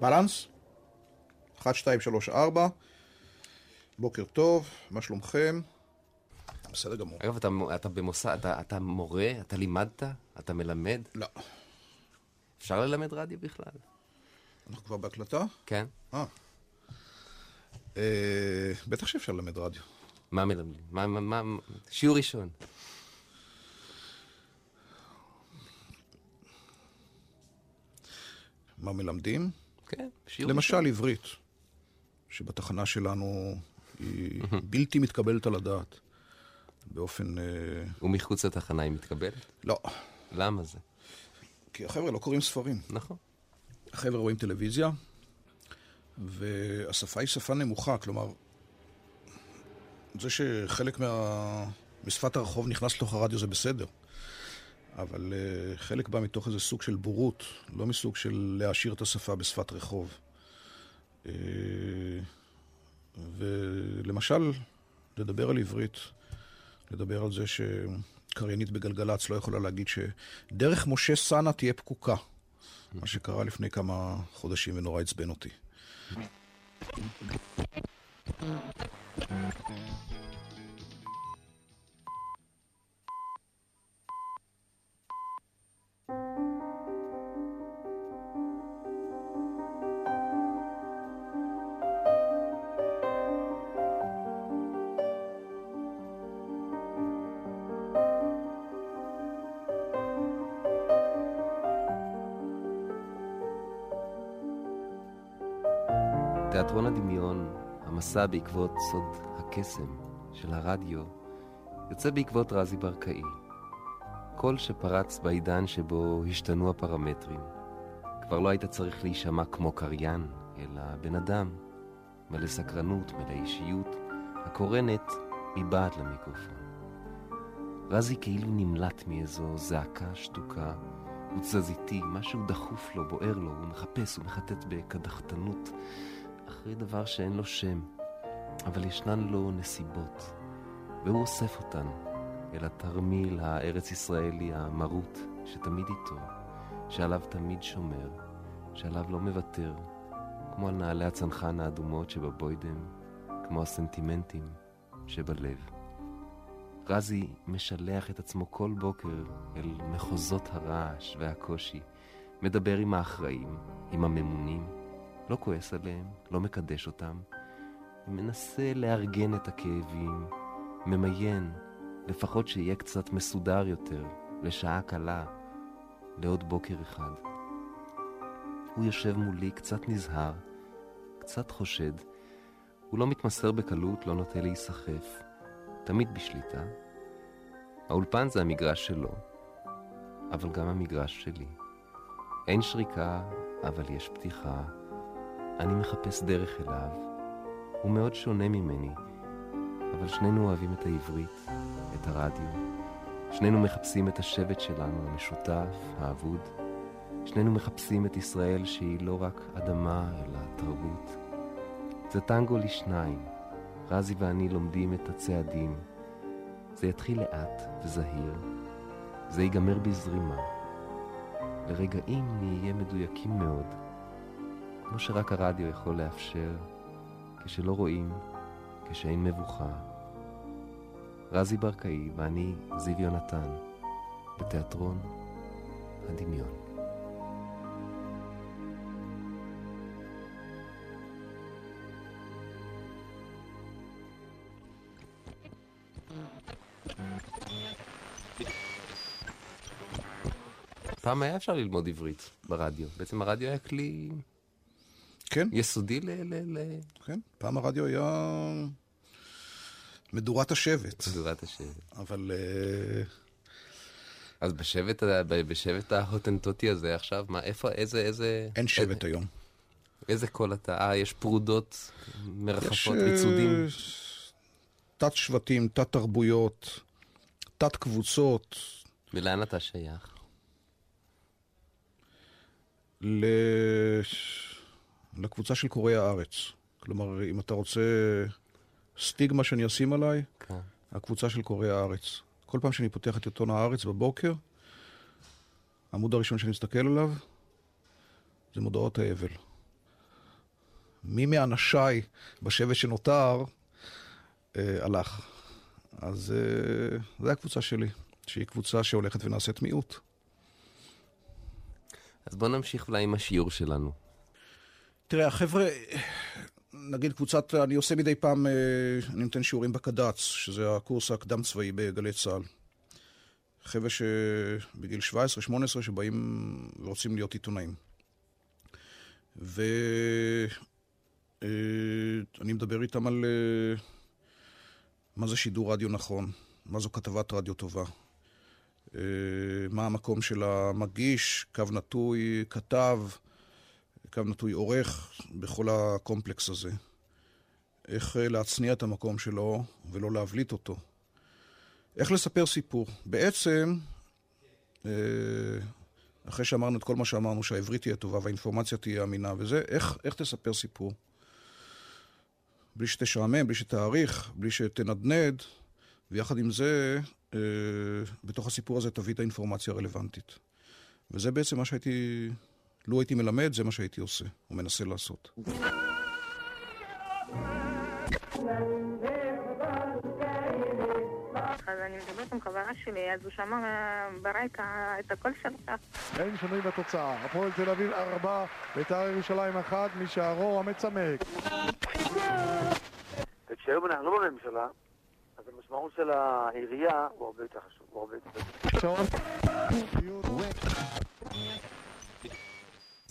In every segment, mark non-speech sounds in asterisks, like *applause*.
בלנס? 1, 2, 3, 4. בוקר טוב, מה שלומכם? בסדר גמור. אגב, אתה, אתה במוסד, אתה, אתה מורה? אתה לימדת? אתה מלמד? לא. אפשר ללמד רדיו בכלל? אנחנו כבר בהקלטה? כן. אה. אה, בטח שאפשר ללמד רדיו. מה מלמדים? מה, מה, מה, שיעור ראשון. מה מלמדים? כן, שיעור למשל עברית, שבתחנה שלנו היא בלתי מתקבלת על הדעת. באופן... אה, ומחוץ לתחנה היא מתקבלת? לא. למה זה? כי החבר'ה לא קוראים ספרים. נכון. החבר'ה רואים טלוויזיה, והשפה היא שפה נמוכה, כלומר, זה שחלק מה... משפת הרחוב נכנס לתוך הרדיו זה בסדר, אבל uh, חלק בא מתוך איזה סוג של בורות, לא מסוג של להעשיר את השפה בשפת רחוב. Uh, ולמשל, לדבר על עברית, לדבר על זה שקריינית בגלגלצ לא יכולה להגיד שדרך משה סאנה תהיה פקוקה, מה שקרה לפני כמה חודשים ונורא עצבן אותי. תיאטרון הדמיון, המסע בעקבות סוד הקסם של הרדיו, יוצא בעקבות רזי ברקאי. קול שפרץ בעידן שבו השתנו הפרמטרים. כבר לא היית צריך להישמע כמו קריין, אלא בן אדם, מלא סקרנות, מלא אישיות, הקורנת מבעד למיקרופון. רזי כאילו נמלט מאיזו זעקה שתוקה, הוא תזזיתי, משהו דחוף לו, בוער לו, הוא מחפש, הוא מחטט בקדחתנות. אחרי דבר שאין לו שם, אבל ישנן לו נסיבות, והוא אוסף אותן אל התרמיל הארץ-ישראלי המרוט שתמיד איתו, שעליו תמיד שומר, שעליו לא מוותר, כמו על נעלי הצנחן האדומות שבבוידם, כמו הסנטימנטים שבלב. רזי משלח את עצמו כל בוקר אל מחוזות הרעש והקושי, מדבר עם האחראים, עם הממונים, לא כועס עליהם, לא מקדש אותם, מנסה לארגן את הכאבים, ממיין, לפחות שיהיה קצת מסודר יותר, לשעה קלה, לעוד בוקר אחד. הוא יושב מולי קצת נזהר, קצת חושד, הוא לא מתמסר בקלות, לא נוטה להיסחף, תמיד בשליטה. האולפן זה המגרש שלו, אבל גם המגרש שלי. אין שריקה, אבל יש פתיחה. אני מחפש דרך אליו. הוא מאוד שונה ממני, אבל שנינו אוהבים את העברית, את הרדיו. שנינו מחפשים את השבט שלנו, המשותף, האבוד. שנינו מחפשים את ישראל שהיא לא רק אדמה, אלא תרבות. זה טנגו לשניים. רזי ואני לומדים את הצעדים. זה יתחיל לאט וזהיר. זה ייגמר בזרימה. לרגעים נהיה מדויקים מאוד. כמו שרק הרדיו יכול לאפשר, כשלא רואים, כשאין מבוכה. רזי ברקאי ואני, זיו יונתן, בתיאטרון הדמיון. פעם היה אפשר ללמוד עברית ברדיו. בעצם הרדיו היה כלי כן, יסודי ל... ל... ל... כן. פעם הרדיו היה מדורת השבט, מדורת השבט. אבל אה, אז בשבט, ה- ב- בשבט ההוטנטוטי הזה עכשיו, מה, איפה, איזה, איזה... אין שבט היום. איזה קול אתה? אה, יש פרודות מרחפות, ריצודים. אה, תת שבטים, תת תרבויות, תת קבוצות, ולאן אתה שייך? ל... לקבוצה של קוראי הארץ. כלומר, אם אתה רוצה סטיגמה שאני אשים עליי, כן. הקבוצה של קוראי הארץ. כל פעם שאני פותח את עיתון הארץ בבוקר, העמוד הראשון שאני מסתכל עליו זה מודעות האבל. מי מאנשיי בשבט שנותר אה, הלך. אז אה, זו הקבוצה שלי, שהיא קבוצה שהולכת ונעשית מיעוט. אז בוא נמשיך אולי עם השיעור שלנו. תראה, החבר'ה, נגיד קבוצת, אני עושה מדי פעם, אה, אני נותן שיעורים בקד"צ, שזה הקורס הקדם צבאי בגלי צה"ל. חבר'ה שבגיל 17-18 שבאים ורוצים להיות עיתונאים. ואני מדבר איתם על מה זה שידור רדיו נכון, מה זו כתבת רדיו טובה, מה המקום של המגיש, קו נטוי כתב, קו נטוי עורך, בכל הקומפלקס הזה. איך להצניע את המקום שלו ולא להבליט אותו. איך לספר סיפור. בעצם, אחרי שאמרנו את כל מה שאמרנו, שהעברית תהיה טובה והאינפורמציה תהיה אמינה וזה, איך, איך תספר סיפור? בלי שתשעמם, בלי שתעריך, בלי שתנדנד, ויחד עם זה, אה, בתוך הסיפור הזה תביא את האינפורמציה הרלוונטית. וזה בעצם מה שהייתי, לו הייתי מלמד, זה מה שהייתי עושה, או מנסה לעשות. אז אני מדברת עם חברה שלי, אז הוא שמע ברקע את הקול שלך. אין שינוי בתוצאה. הפועל תל אביב 4, בית"ר ירושלים 1, משערו המצמק. וכשהיום אנחנו לא בממשלה, אז המשמעות של העירייה הוא הרבה יותר חשוב, הוא הרבה יותר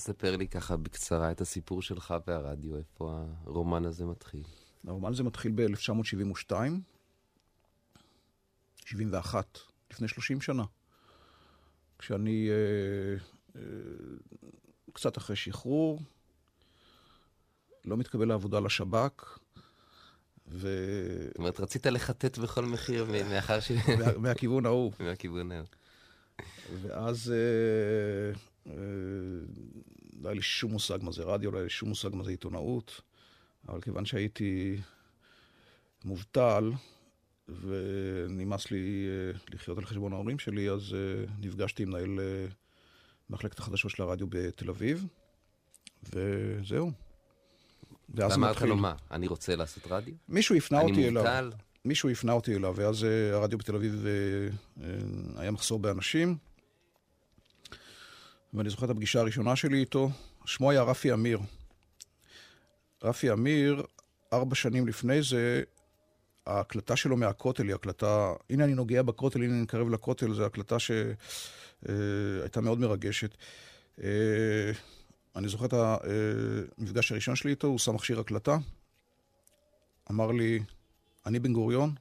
ספר לי ככה בקצרה את הסיפור שלך והרדיו, איפה הרומן הזה מתחיל. הרומן הזה מתחיל ב-1972, 71, לפני 30 שנה. כשאני אה, אה, קצת אחרי שחרור, לא מתקבל לעבודה לשב"כ, ו... זאת אומרת, רצית לחטט בכל מחיר מאחר ש... מה, מהכיוון ההוא. מהכיוון ההוא. ואז אה, לא היה לי שום מושג מה זה רדיו, לא היה לי שום מושג מה זה עיתונאות, אבל כיוון שהייתי מובטל, ונמאס לי אה, לחיות על חשבון ההורים שלי, אז אה, נפגשתי עם מנהל אה, מחלקת החדשות של הרדיו בתל אביב, וזהו. ואמרת לו מה, אני רוצה לעשות רדיו? מישהו הפנה אותי אליו. אני מובטל? מישהו הפנה אותי אליו, ואז הרדיו בתל אביב היה מחסור באנשים. ואני זוכר את הפגישה הראשונה שלי איתו, שמו היה רפי אמיר. רפי אמיר, ארבע שנים לפני זה, ההקלטה שלו מהכותל היא הקלטה, הנה אני נוגע בכותל, הנה אני מתקרב לכותל, זו הקלטה שהייתה מאוד מרגשת. אני זוכר את המפגש הראשון שלי איתו, הוא שם מכשיר הקלטה, אמר לי, אני בן גוריון,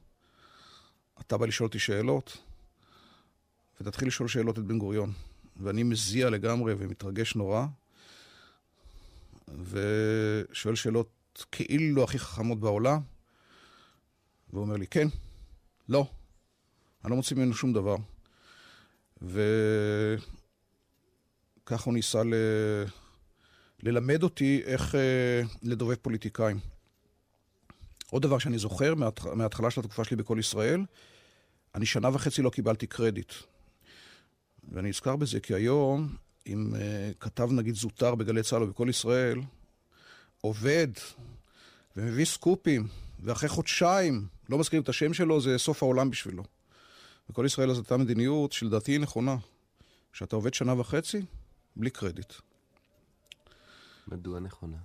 אתה בא לשאול אותי שאלות, ותתחיל לשאול שאלות את בן גוריון. ואני מזיע לגמרי ומתרגש נורא, ושואל שאלות כאילו הכי חכמות בעולם, והוא אומר לי, כן, לא, אני לא מוציא ממנו שום דבר. וכך הוא ניסה ל... ללמד אותי איך אה, לדובב פוליטיקאים. עוד דבר שאני זוכר. מההתחלה של התקופה שלי בכל ישראל, אני שנה וחצי לא קיבלתי קרדיט. ואני נזכר בזה כי היום, אם uh, כתב נגיד זוטר בגלי צה"ל או בכל ישראל, עובד ומביא סקופים, ואחרי חודשיים לא מזכירים את השם שלו, זה סוף העולם בשבילו. בכל ישראל אז הייתה מדיניות שלדעתי היא נכונה, שאתה עובד שנה וחצי, בלי קרדיט. מדוע נכונה?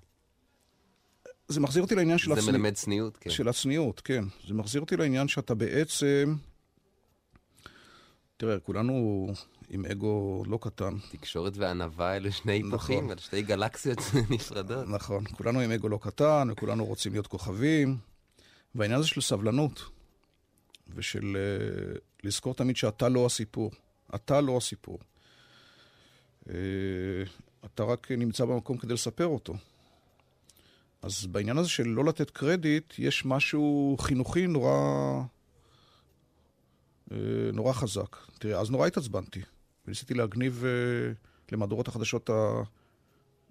זה מחזיר אותי לעניין של הצניעות. זה מלמד צניעות, כן. של הצניעות, כן. זה מחזיר אותי לעניין שאתה בעצם... תראה, כולנו עם אגו לא קטן. תקשורת וענווה אלה שני היפוכים, נכון. אלה שתי גלקסיות *laughs* נפרדות. נכון, כולנו עם אגו לא קטן, וכולנו רוצים להיות כוכבים. והעניין הזה של סבלנות, ושל uh, לזכור תמיד שאתה לא הסיפור. אתה לא הסיפור. Uh, אתה רק נמצא במקום כדי לספר אותו. אז בעניין הזה של לא לתת קרדיט, יש משהו חינוכי נורא, אה, נורא חזק. תראה, אז נורא התעצבנתי, וניסיתי להגניב אה, למהדורות החדשות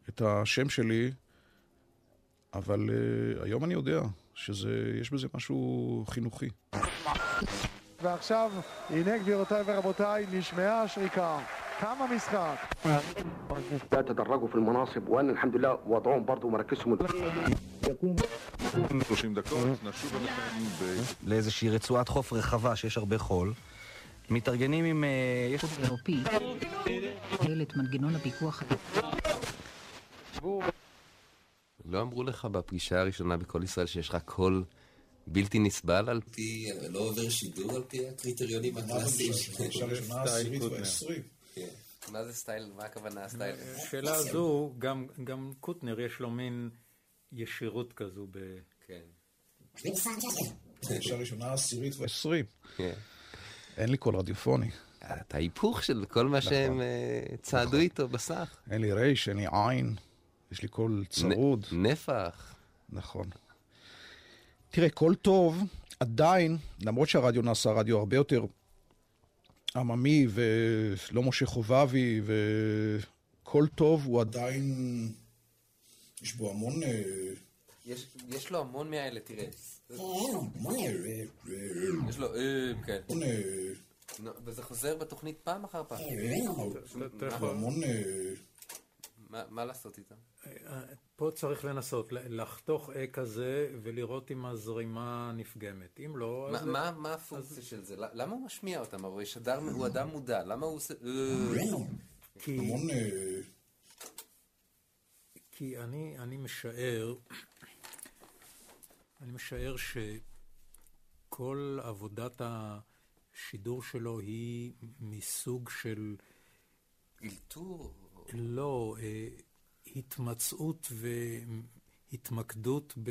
את השם שלי, אבל אה, היום אני יודע שיש בזה משהו חינוכי. ועכשיו, הנה גבירותיי ורבותיי, נשמעה השריקה. תם המשחק. لا تدرجوا في المناصب وان الحمد لله وضعهم برضه مراكزهم 30 דקות, נשוב אליכם ב... לאיזושהי רצועת חוף רחבה שיש הרבה חול. מתארגנים עם... אה. אירופי. את מנגנון הפיקוח. לא אמרו לך בפגישה הראשונה בכל ישראל שיש לך קול בלתי נסבל על פי, לא עובר שידור על פי הקריטריונים הקלאסיים *laughs* כן. מה זה סטייל, מה הכוונה הסטייל? השאלה הזו, גם קוטנר יש לו מין ישירות כזו ב... כן. *laughs* פגישה ראשונה עשירית ועשרים. אין לי קול רדיופוני. אתה היפוך של כל מה שהם אה, צעדו איתו בסך. אין לי רייש, אין לי עין, יש לי קול צרוד. נפח. נכון. תראה, קול טוב, עדיין, למרות שהרדיו נעשה רדיו הרבה יותר עממי ולא משה חובבי, וקול טוב הוא עדיין, יש בו המון... אה, יש, יש לו המון מהאלה, תראה. יש לו אה, כן. וזה חוזר בתוכנית פעם אחר פעם. המון... מה- מה לעשות איתם? פה צריך לנסות לחתוך אה כזה ולראות אם הזרימה נפגמת. אם לא, מה- הפונקציה של זה? למה הוא משמיע אותם? הרי שדר, הוא אדם מודע, למה הוא עושה... אה, כי... המון... אה, כי אני, אני משער, אני משער שכל עבודת השידור שלו היא מסוג של, אלתור? לא, אה, התמצאות והתמקדות ב...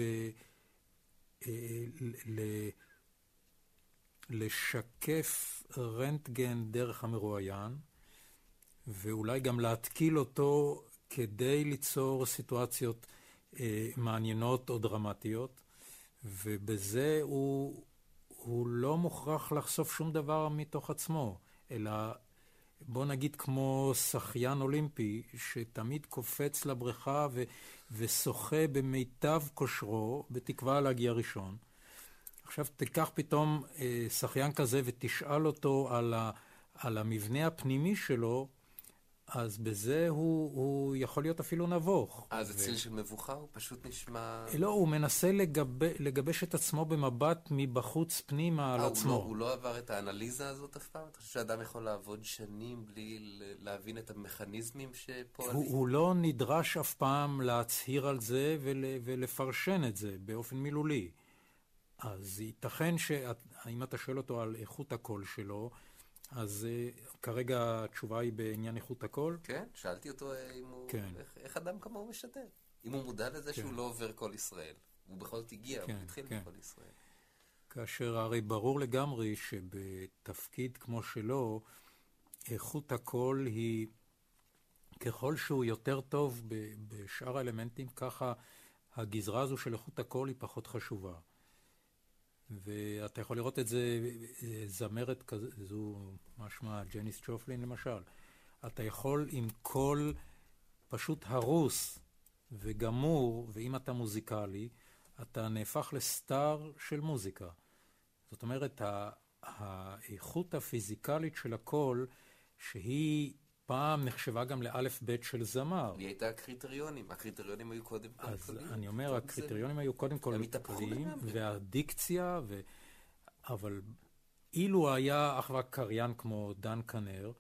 אה, ל- לשקף רנטגן דרך המרואיין, ואולי גם להתקיל אותו כדי ליצור סיטואציות אה, מעניינות או דרמטיות, ובזה הוא, הוא לא מוכרח לחשוף שום דבר מתוך עצמו, אלא בוא נגיד כמו שחיין אולימפי, שתמיד קופץ לבריכה ו- ושוחה במיטב כושרו, בתקווה להגיע ראשון. עכשיו תיקח פתאום אה, שחיין כזה ותשאל אותו על, ה, על המבנה הפנימי שלו, אז בזה הוא, הוא יכול להיות אפילו נבוך. אז אציל של מבוכה הוא פשוט נשמע... לא, הוא מנסה לגב... לגבש את עצמו במבט מבחוץ פנימה על אה, הוא עצמו. לא- הוא לא עבר את האנליזה הזאת אף פעם? אתה חושב שאדם יכול לעבוד שנים בלי להבין את המכניזמים שפועלים? הוא, הוא לא נדרש אף פעם להצהיר על זה ול, ולפרשן את זה באופן מילולי. אז ייתכן שאם אתה שואל אותו על איכות הקול שלו, אז uh, כרגע התשובה היא בעניין איכות הקול. כן, שאלתי אותו אה, אם הוא... כן. איך, איך אדם כמוהו משדר? אם הוא מודע לזה כן. שהוא לא עובר כל ישראל. הוא בכל זאת הגיע, כן, הוא התחיל כן. בכל ישראל. כאשר הרי ברור לגמרי שבתפקיד כמו שלו, איכות הקול היא, ככל שהוא יותר טוב בשאר האלמנטים, ככה הגזרה הזו של איכות הקול היא פחות חשובה. ואתה יכול לראות את זה, זמרת כזו, זו משמע ג'ניס ג'ופלין למשל. אתה יכול עם קול פשוט הרוס וגמור, ואם אתה מוזיקלי, אתה נהפך לסטאר של מוזיקה. זאת אומרת, האיכות הפיזיקלית של הקול, שהיא פעם נחשבה גם לאלף בית של זמר. היא הייתה הקריטריונים, הקריטריונים היו קודם כל אז קוליים. אני אומר, הקריטריונים היו קודם כל לגמרי. והדיקציה, ו... אבל אילו היה אך ורק קריין כמו דן כנר,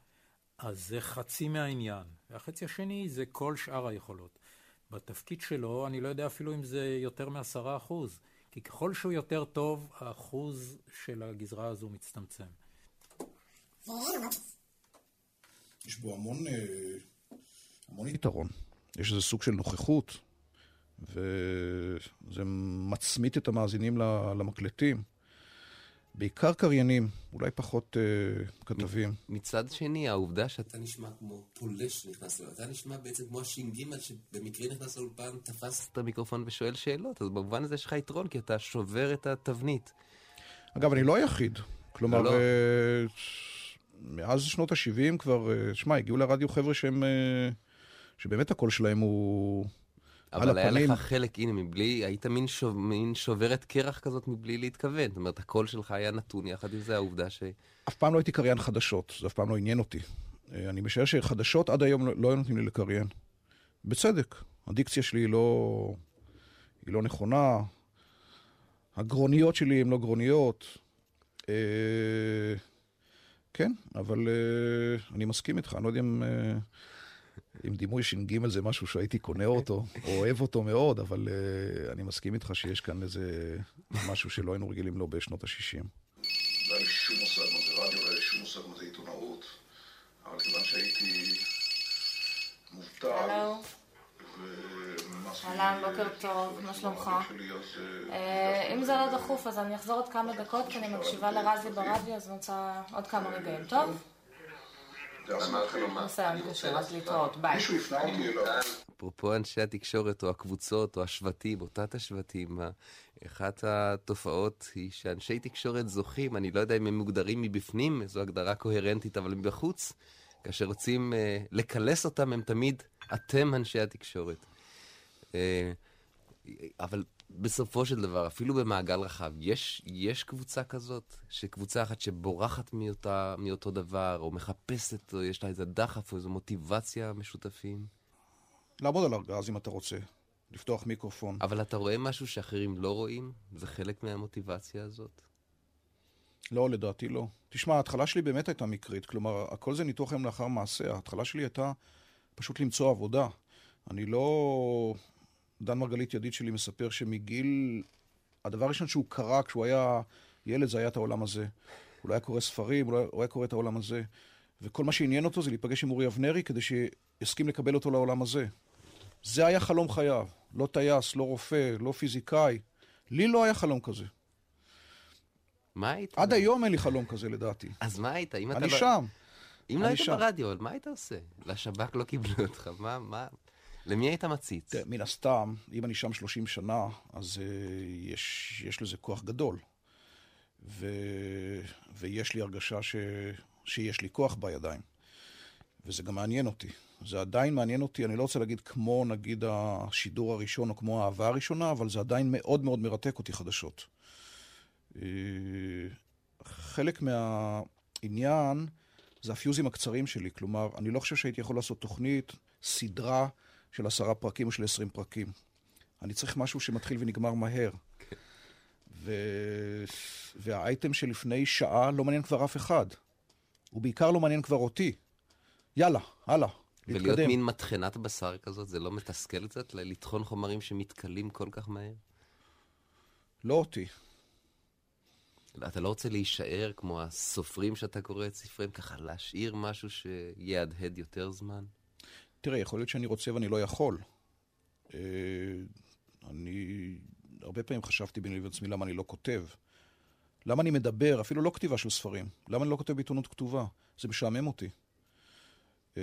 אז זה חצי מהעניין. והחצי השני זה כל שאר היכולות. בתפקיד שלו, אני לא יודע אפילו אם זה יותר מעשרה אחוז, כי ככל שהוא יותר טוב, האחוז של הגזרה הזו מצטמצם. *laughs* יש בו המון, אה, המון יתרון. יש איזה סוג של נוכחות, וזה מצמית את המאזינים למקלטים. בעיקר קריינים, אולי פחות אה, כתבים. מצד שני, העובדה שאתה נשמע כמו פולש שנכנס לאולפן, אתה נשמע בעצם כמו הש"ג שבמקרה נכנס לאולפן, תפס את המיקרופון ושואל שאלות, אז במובן הזה יש לך יתרון, כי אתה שובר את התבנית. אגב, אני לא היחיד. כלומר, לא, לא. אה, מאז שנות ה-70 כבר, אה, שמע, הגיעו לרדיו חבר'ה שהם, אה, שבאמת הקול שלהם הוא אבל היה. לך חלק, הנה, מבלי, היית מין, שוב, מין שוברת קרח כזאת מבלי להתכוון. זאת אומרת, הקול שלך היה נתון יחד עם זה, העובדה ש... אף פעם לא הייתי קריין חדשות, זה אף פעם לא עניין אותי. אה, אני משער שחדשות עד היום לא לא היו נותנים לי לקריין. בצדק. הדיקציה שלי היא לא, היא לא נכונה, הגרוניות שלי הן לא גרוניות. כן, אבל אה, אני מסכים איתך, אני לא יודע אם, אה, אם דימוי ש"ג זה משהו שהייתי קונה אותו, או אוהב אותו מאוד, אבל אה, אני מסכים איתך שיש כאן איזה משהו שלא היינו רגילים לו בשנות ה-60. לא היה לי שום מושג מה זה רדיו, לא היה לי שום מושג מה זה עיתונאות, אבל כיוון שהייתי מובטל. אהלן, בוקר טוב, מה שלומך? אה, אם זה לא דחוף, אז אני אחזור עוד כמה דקות, כי אני מקשיבה לרזי ברדיו, אז אני רוצה עוד כמה רגעים, טוב? מישהו הפנה אותי אליו. אפרופו אנשי התקשורת או הקבוצות או השבטים, או תת-השבטים, אחת התופעות היא שאנשי תקשורת זוכים, אני לא יודע אם הם מוגדרים מבפנים, זו הגדרה קוהרנטית, אבל מבחוץ, כאשר רוצים אה, לקלס אותם, הם תמיד אתם אנשי התקשורת. אה, אבל בסופו של דבר, אפילו במעגל רחב, יש, יש קבוצה כזאת, שקבוצה אחת שבורחת מאותה, מאותו דבר, או מחפשת, או יש לה איזה דחף, או איזו מוטיבציה משותפים. לעמוד על ארגז אם אתה רוצה, לפתוח מיקרופון. אבל אתה רואה משהו שאחרים לא רואים? זה חלק מהמוטיבציה הזאת? לא, לדעתי לא. תשמע, ההתחלה שלי באמת הייתה מקרית. כלומר, הכל זה ניתוח היום לאחר מעשה. ההתחלה שלי הייתה פשוט למצוא עבודה. אני לא... דן מרגלית, ידיד שלי, מספר שמגיל... הדבר הראשון שהוא קרא כשהוא היה ילד זה היה את העולם הזה. הוא לא היה קורא ספרים, הוא, לא... היה קורא את העולם הזה. וכל מה שעניין אותו זה להיפגש עם אורי אבנרי כדי שיסכים לקבל אותו לעולם הזה. זה היה חלום חייו. לא טייס, לא רופא, לא פיזיקאי. לי לא היה חלום כזה. מה היית? עד היום אין לי חלום כזה, לדעתי. אז מה היית? אם אתה אני לא... שם. אם לא היית שם. ברדיו, מה היית עושה? לשב"כ לא קיבלו אותך, מה, מה... למי היית מציץ? תראה, מן הסתם, אם אני שם 30 שנה, אז uh, יש, יש לזה כוח גדול. ו, ויש לי הרגשה ש, שיש לי כוח בידיים. וזה גם מעניין אותי. זה עדיין מעניין אותי, אני לא רוצה להגיד כמו נגיד השידור הראשון או כמו האהבה הראשונה, אבל זה עדיין מאוד מאוד מרתק אותי חדשות. אה, חלק מהעניין זה הפיוזים הקצרים שלי. כלומר, אני לא חושב שהייתי יכול לעשות תוכנית, סדרה של עשרה פרקים או של עשרים פרקים. אני צריך משהו שמתחיל ונגמר מהר. ו... והאייטם שלפני שעה לא מעניין כבר אף אחד. הוא בעיקר לא מעניין כבר אותי. יאללה, הלאה, ולהיות להתקדם. מין מטחנת בשר כזאת, זה לא מתסכל קצת? לטחון חומרים שמתכלים כל כך מהר? לא אותי. אתה לא רוצה להישאר כמו הסופרים שאתה קורא את ספריהם, ככה להשאיר משהו שיהדהד יותר זמן? תראה, יכול להיות שאני רוצה ואני לא יכול. אה, אני הרבה פעמים חשבתי ביני לבין עצמי למה אני לא כותב. למה אני מדבר, אפילו לא כתיבה של ספרים. למה אני לא כותב בעיתונות כתובה? זה משעמם אותי. אה,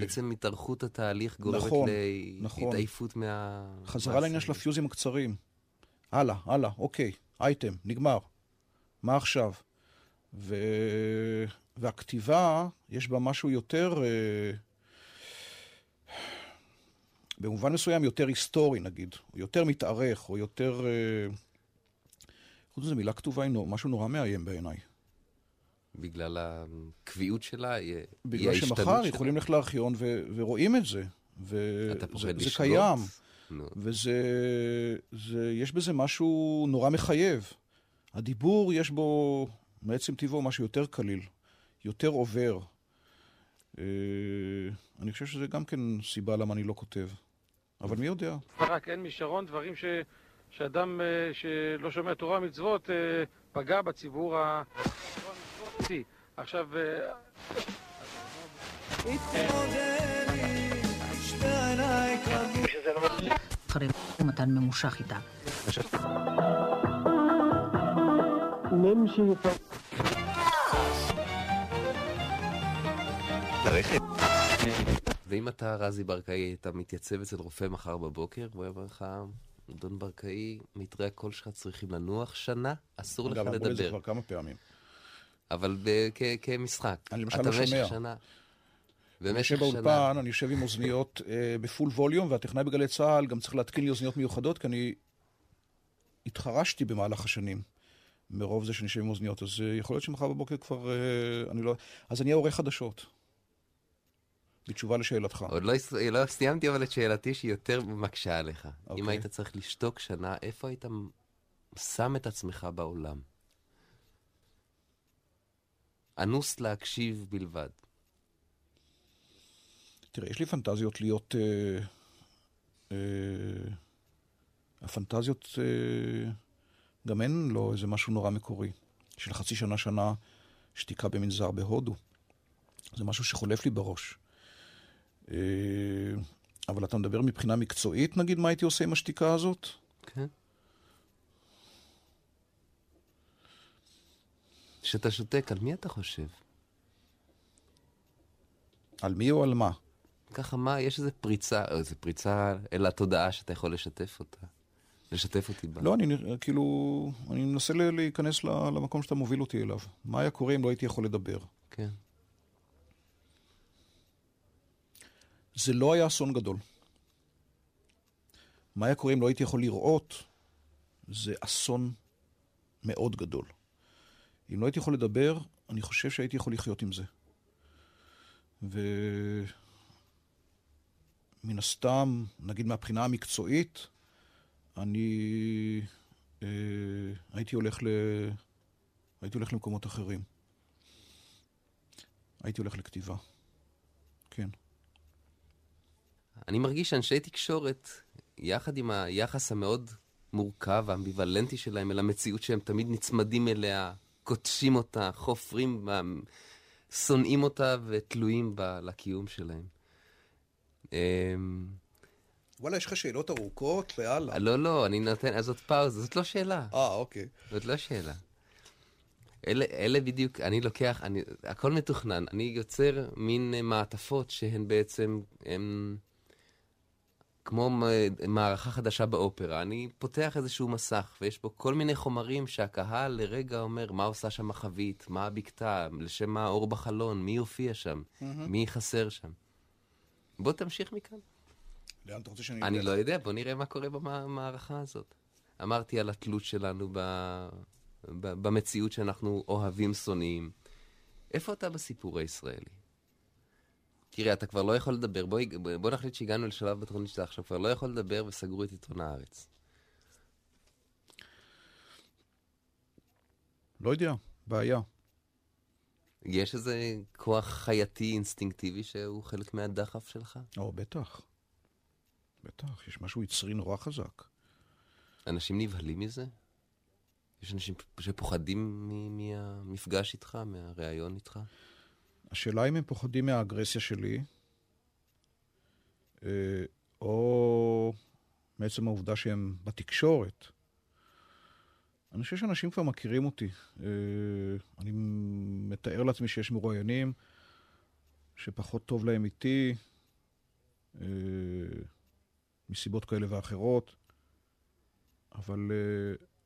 בעצם התארכות התהליך גורמת נכון, נכון. להתעייפות מה... חזרה לעניין של הפיוזים הקצרים. הלאה, הלאה, אוקיי, אייטם, נגמר. מה עכשיו? ו... והכתיבה, יש בה משהו יותר, אה, במובן מסוים יותר היסטורי נגיד, או יותר מתארך, או יותר... אה, חוץ מזה, מילה כתובה היא משהו נורא מאיים בעיניי. בגלל הקביעות שלה, היא בגלל ההשתנות שמחר שלה. יכולים ללכת לארכיון ו- ורואים את זה. אתה פוחד וזה לשגות? קיים. נו. וזה... זה, יש בזה משהו נורא מחייב. הדיבור, יש בו, מעצם טבעו, משהו יותר קליל, יותר עובר. אה, אני חושב שזה גם כן סיבה למה אני לא כותב. אבל מי יודע? רק אין משרון דברים ש... שאדם אה, שלא שומע תורה ומצוות אה, פגע בציבור ה... עכשיו... אה, מתן ממושך איתה. ואם אתה, רזי ברקאי, היית מתייצב אצל רופא מחר בבוקר, והוא אומר לך, אדון ברקאי, מיתרי הקול שלך צריכים לנוח שנה, אסור לך אגב, אמרו לי זה לדבר. כבר כמה פעמים. אבל כ- כמשחק. אני למשל אתה לא שומע. שנה. אני יושב. באולפן, אני יושב עם אוזניות אה, בפול ווליום, והטכנאי בגלי צה"ל גם צריך להתקין לי אוזניות מיוחדות, כי אני התחרשתי במהלך השנים, מרוב זה שאני יושב עם אוזניות. אז אה, יכול להיות שמחר בבוקר כבר... אה, אני לא... אז אני אהיה עורך חדשות. בתשובה לשאלתך. עוד לא, לא סיימתי אבל את שאלתי שהיא יותר מקשה עליך. Okay. אם אוקיי. היית צריך לשתוק שנה, איפה היית שם את עצמך בעולם? אנוס להקשיב בלבד. תראה, יש לי פנטזיות להיות... אה, אה, הפנטזיות, אה, גם אין לו איזה משהו נורא מקורי. של חצי שנה, שנה, שתיקה במנזר בהודו. זה משהו שחולף לי בראש. אה, אבל אתה מדבר מבחינה מקצועית, נגיד, מה הייתי עושה עם השתיקה הזאת? כן. כשאתה שותק, על מי אתה חושב? על מי או על מה? ככה, מה, יש איזה פריצה, או איזה פריצה אל התודעה שאתה יכול לשתף אותה. לשתף אותי בה. לא, אני כאילו, אני מנסה להיכנס למקום שאתה מוביל אותי אליו. מה היה קורה אם לא הייתי יכול לדבר? כן. זה לא היה אסון גדול. מה היה קורה אם לא הייתי יכול לראות? זה אסון מאוד גדול. אם לא הייתי יכול לדבר, אני חושב שהייתי יכול לחיות עם זה. ומן הסתם, נגיד מהבחינה המקצועית, אני אה, הייתי הולך ל... הייתי הולך למקומות אחרים. הייתי הולך לכתיבה. כן. אני מרגיש שאנשי תקשורת, יחד עם היחס המאוד מורכב והאמביוולנטי שלהם אל המציאות שהם תמיד נצמדים אליה, קודשים אותה, חופרים בה, שונאים אותה ותלויים בה לקיום שלהם. אמ, וואלה, יש לך שאלות ארוכות? לאללה. לא, לא, אני נותן, אז זאת פאוזה, זאת לא שאלה. אה, אוקיי. זאת לא שאלה. אלה, אלה בדיוק, אני לוקח, אני, הכל מתוכנן. אני יוצר מין מעטפות שהן בעצם, הן כמו מערכה חדשה באופרה. אני פותח איזשהו מסך, ויש בו כל מיני חומרים שהקהל לרגע אומר, מה עושה שם החבית, מה הבקתה, לשם מה האור בחלון, מי יופיע שם, mm-hmm. מי חסר שם. בוא תמשיך מכאן. לאן אתה רוצה שאני... אני לא יודע, בוא נראה מה קורה במערכה הזאת. אמרתי על התלות שלנו ב... ב... במציאות שאנחנו אוהבים, שונאים. איפה אתה בסיפור הישראלי? תראה, אתה כבר לא יכול לדבר. בוא, בוא נחליט שהגענו לשלב בתוכנית שאתה עכשיו כבר לא יכול לדבר וסגרו את עיתון הארץ. לא יודע, בעיה. יש איזה כוח חייתי, אינסטינקטיבי, שהוא חלק מהדחף שלך? או, בטח. בטח, יש משהו יצרי נורא חזק. אנשים נבהלים מזה? יש אנשים שפוחדים מהמפגש איתך, מהריאיון איתך? השאלה אם הם פוחדים מהאגרסיה שלי, אה, או מעצם העובדה שהם בתקשורת. אני חושב שאנשים כבר מכירים אותי. אה, אני מתאר לעצמי שיש מרואיינים שפחות טוב להם איתי, אה, מסיבות כאלה ואחרות, אבל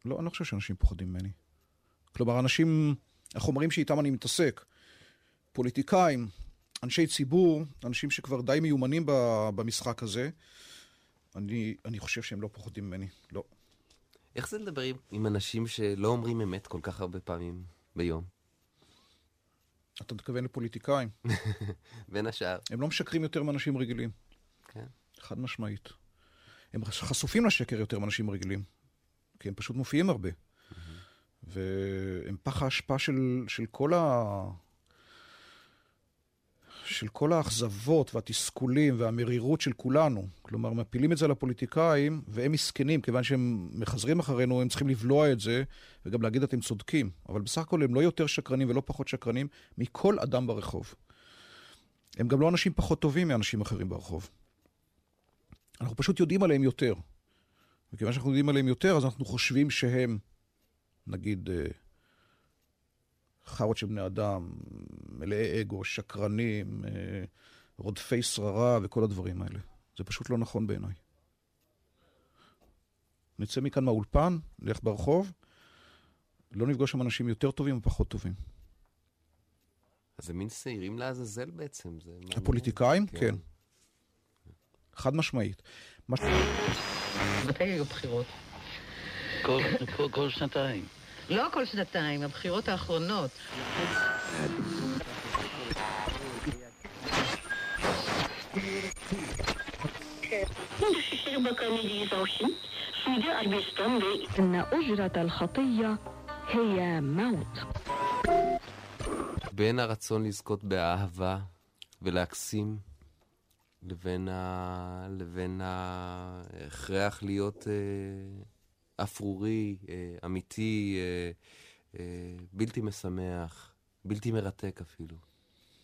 לא, אני לא חושב שאנשים פוחדים ממני. כלומר, אנשים, החומרים שאיתם אני מתעסק, פוליטיקאים, אנשי ציבור, אנשים שכבר די מיומנים במשחק הזה, אני, אני חושב שהם לא פוחדים ממני, לא. איך זה לדבר עם, עם אנשים שלא אומרים אמת כל כך הרבה פעמים ביום? אתה מתכוון לפוליטיקאים? *laughs* בין השאר. הם לא משקרים יותר מאנשים רגילים. כן. חד משמעית. הם חשופים לשקר יותר מאנשים רגילים, כי הם פשוט מופיעים הרבה. Mm-hmm. והם פח האשפה של, של כל ה... של כל האכזבות והתסכולים והמרירות של כולנו. כלומר, מפילים את זה לפוליטיקאים, והם מסכנים, כיוון שהם מחזרים אחרינו, הם צריכים לבלוע את זה, וגם להגיד אתם צודקים. אבל בסך הכל הם לא יותר שקרנים ולא פחות שקרנים מכל אדם ברחוב. הם גם לא אנשים פחות טובים מאנשים אחרים ברחוב. אנחנו פשוט יודעים עליהם יותר. וכיוון שאנחנו יודעים עליהם יותר, אז אנחנו חושבים שהם, נגיד, אה, חארות של בני אדם, מלאי אגו, שקרנים, אה, רודפי שררה וכל הדברים האלה. זה פשוט לא נכון בעיניי. נצא מכאן מהאולפן, נלך ברחוב, לא נפגוש שם אנשים יותר טובים או פחות טובים. אז זה מין שעירים לעזאזל בעצם. זה הפוליטיקאים? כן. כן. חד משמעית. מתי היו בחירות? כל שנתיים. לא כל שנתיים, הבחירות האחרונות. Yakın Dışişleri Bakanı Li Zhaoxin, Suudi Arabistan ve إن أجرة الخطية هي موت בין הרצון לזכות באהבה ולהקסים, לבין, ה... לבין ההכרח להיות אה, אפרורי, אה, אמיתי, אה, אה, בלתי משמח, בלתי מרתק אפילו.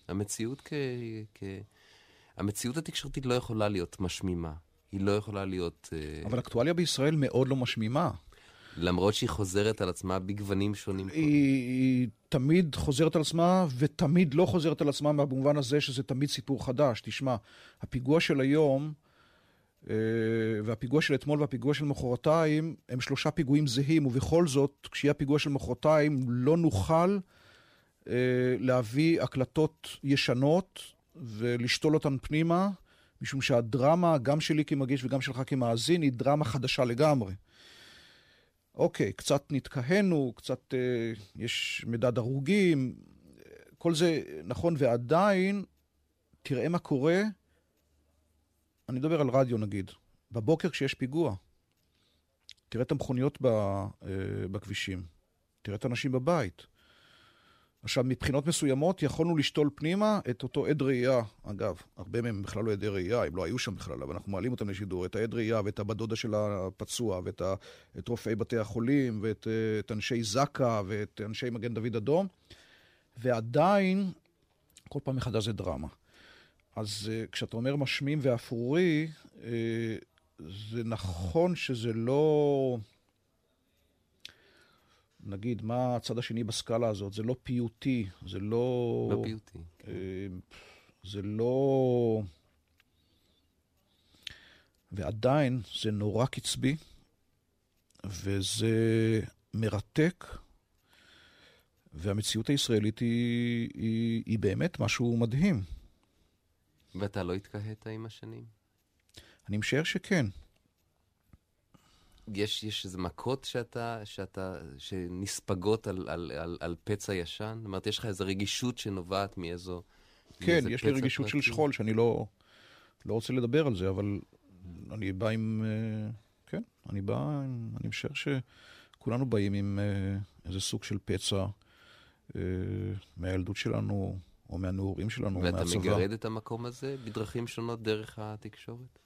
המציאות כ... כ... המציאות התקשורתית לא יכולה להיות משמימה. היא לא יכולה להיות... אבל אקטואליה בישראל מאוד לא משמימה. למרות שהיא חוזרת על עצמה בגוונים שונים. היא, היא תמיד חוזרת על עצמה, ותמיד לא חוזרת על עצמה במובן הזה שזה תמיד סיפור חדש. תשמע, הפיגוע של היום, והפיגוע של אתמול והפיגוע של מחרתיים, הם שלושה פיגועים זהים, ובכל זאת, כשיהיה הפיגוע של מחרתיים, לא נוכל אה, להביא הקלטות ישנות ולשתול אותן פנימה, משום שהדרמה, גם שלי כמגיש וגם שלך כמאזין, היא דרמה חדשה לגמרי. אוקיי, קצת נתקהנו, קצת אה, יש מדד הרוגים, כל זה נכון, ועדיין, תראה מה קורה, אני מדבר על רדיו נגיד, בבוקר כשיש פיגוע, תראה את המכוניות ב, אה, בכבישים, תראה את האנשים בבית. עכשיו, מבחינות מסוימות יכולנו לשתול פנימה את אותו עד ראייה, אגב, הרבה מהם בכלל לא עדי ראייה, הם לא היו שם בכלל, אבל אנחנו מעלים אותם לשידור, את העד ראייה ואת הבת דודה של הפצוע, ואת ה, רופאי בתי החולים, ואת את אנשי זק"א, ואת אנשי מגן דוד אדום, ועדיין, כל פעם מחדש זה דרמה. אז כשאתה אומר משמים ואפרורי, זה נכון שזה לא... נגיד, מה הצד השני בסקאלה הזאת? זה לא פיוטי, זה לא... לא פיוטי. זה לא... ועדיין זה נורא קצבי, וזה מרתק, והמציאות הישראלית היא, היא, היא באמת משהו מדהים. ואתה לא התקהית עם השנים? אני משער שכן. יש, יש איזה מכות שאתה, שאתה, שנספגות על, על, על, על פצע ישן? זאת אומרת, יש לך איזו רגישות שנובעת מאיזו... כן, יש לי רגישות פרטי. של שכול, שאני לא, לא רוצה לדבר על זה, אבל אני בא עם... כן, אני בא, אני משער שכולנו באים עם איזה סוג של פצע מהילדות שלנו, או מהנעורים שלנו, ואתה מהצבא. ואתה מגרד את המקום הזה בדרכים שונות דרך התקשורת?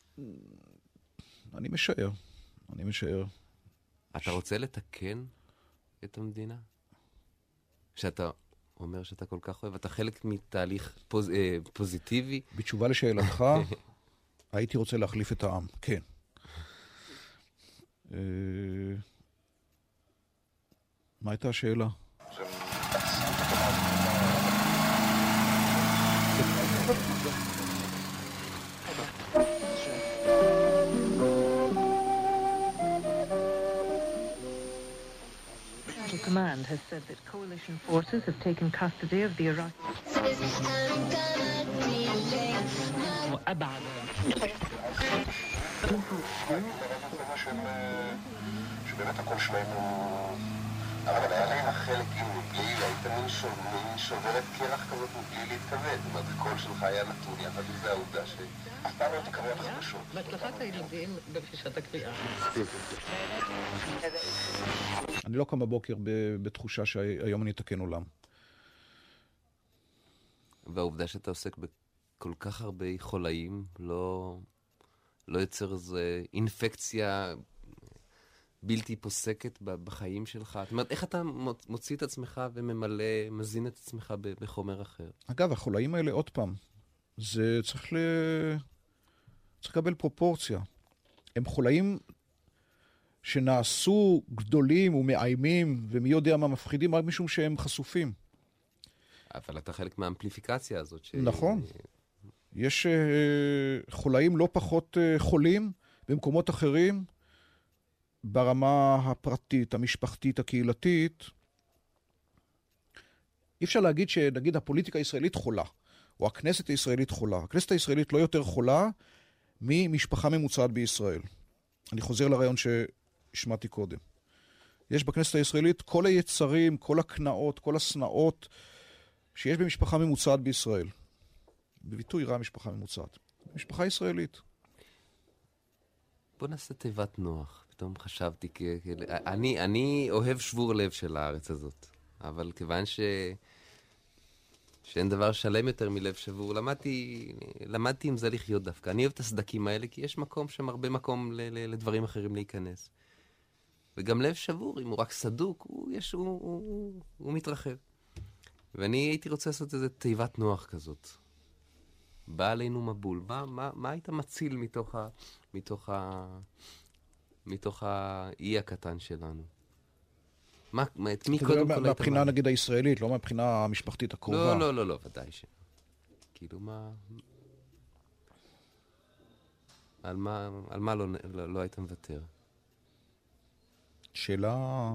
אני משער. אני משער. אתה רוצה לתקן את המדינה? שאתה אומר שאתה כל כך אוהב, אתה חלק מתהליך פוז, אה, פוזיטיבי? בתשובה לשאלתך, *laughs* הייתי רוצה להחליף את העם, כן. אה, מה הייתה השאלה? Has said that coalition forces have taken custody of the Iraqi. אבל היה להם החלק כאילו מבלי, היית מין שוברת קרח כזאת מבלי להתכוון. זאת אומרת, הקול שלך היה נתון יחד עם זה העובדה שאף פעם לא תקרא. בהצלחת הילדים בפגישת הקריאה. אני לא קם בבוקר בתחושה שהיום אני אתקן עולם. והעובדה שאתה עוסק בכל כך הרבה חולאים, לא, לא יוצר איזו אינפקציה בלתי פוסקת בחיים שלך? זאת אומרת, איך אתה מוציא את עצמך וממלא, מזין את עצמך בחומר אחר? אגב, החולאים האלה, עוד פעם, זה צריך ל... צריך לקבל פרופורציה. הם חולאים שנעשו גדולים ומאיימים, ומי יודע מה מפחידים, רק משום שהם חשופים. אבל אתה חלק מהאמפליפיקציה הזאת. ש... נכון. יש uh, חולאים לא פחות uh, חולים במקומות אחרים, ברמה הפרטית, המשפחתית, הקהילתית. אי אפשר להגיד שנגיד הפוליטיקה הישראלית חולה, או הכנסת הישראלית חולה. הכנסת הישראלית לא יותר חולה ממשפחה ממוצעת בישראל. אני חוזר לרעיון שהשמעתי קודם. יש בכנסת הישראלית כל היצרים, כל הקנאות, כל השנאות שיש במשפחה ממוצעת בישראל. בביטוי רע משפחה ממוצעת. משפחה ישראלית. בוא נעשה תיבת נוח. פתאום חשבתי. אני, אני אוהב שבור לב של הארץ הזאת, אבל כיוון ש... שאין דבר שלם יותר מלב שבור, למדתי, למדתי עם זה לחיות דווקא. אני אוהב את הסדקים האלה, כי יש מקום שם הרבה מקום ל- ל- לדברים אחרים להיכנס. וגם לב שבור, אם הוא רק סדוק, הוא, יש, הוא, הוא, הוא, הוא מתרחב. ואני הייתי רוצה לעשות איזה תיבת נוח כזאת. בא עלינו מבול. מה, מה, מה היית מציל מתוך, ה, מתוך, ה, מתוך האי הקטן שלנו? מה, מה- את מי קודם כל היית מהבחינה? נגיד הישראלית, לא מהבחינה המשפחתית הקרובה. לא, לא, לא, לא, ודאי ש... כאילו, מה... על מה, על מה לא, לא, לא היית מוותר? שאלה...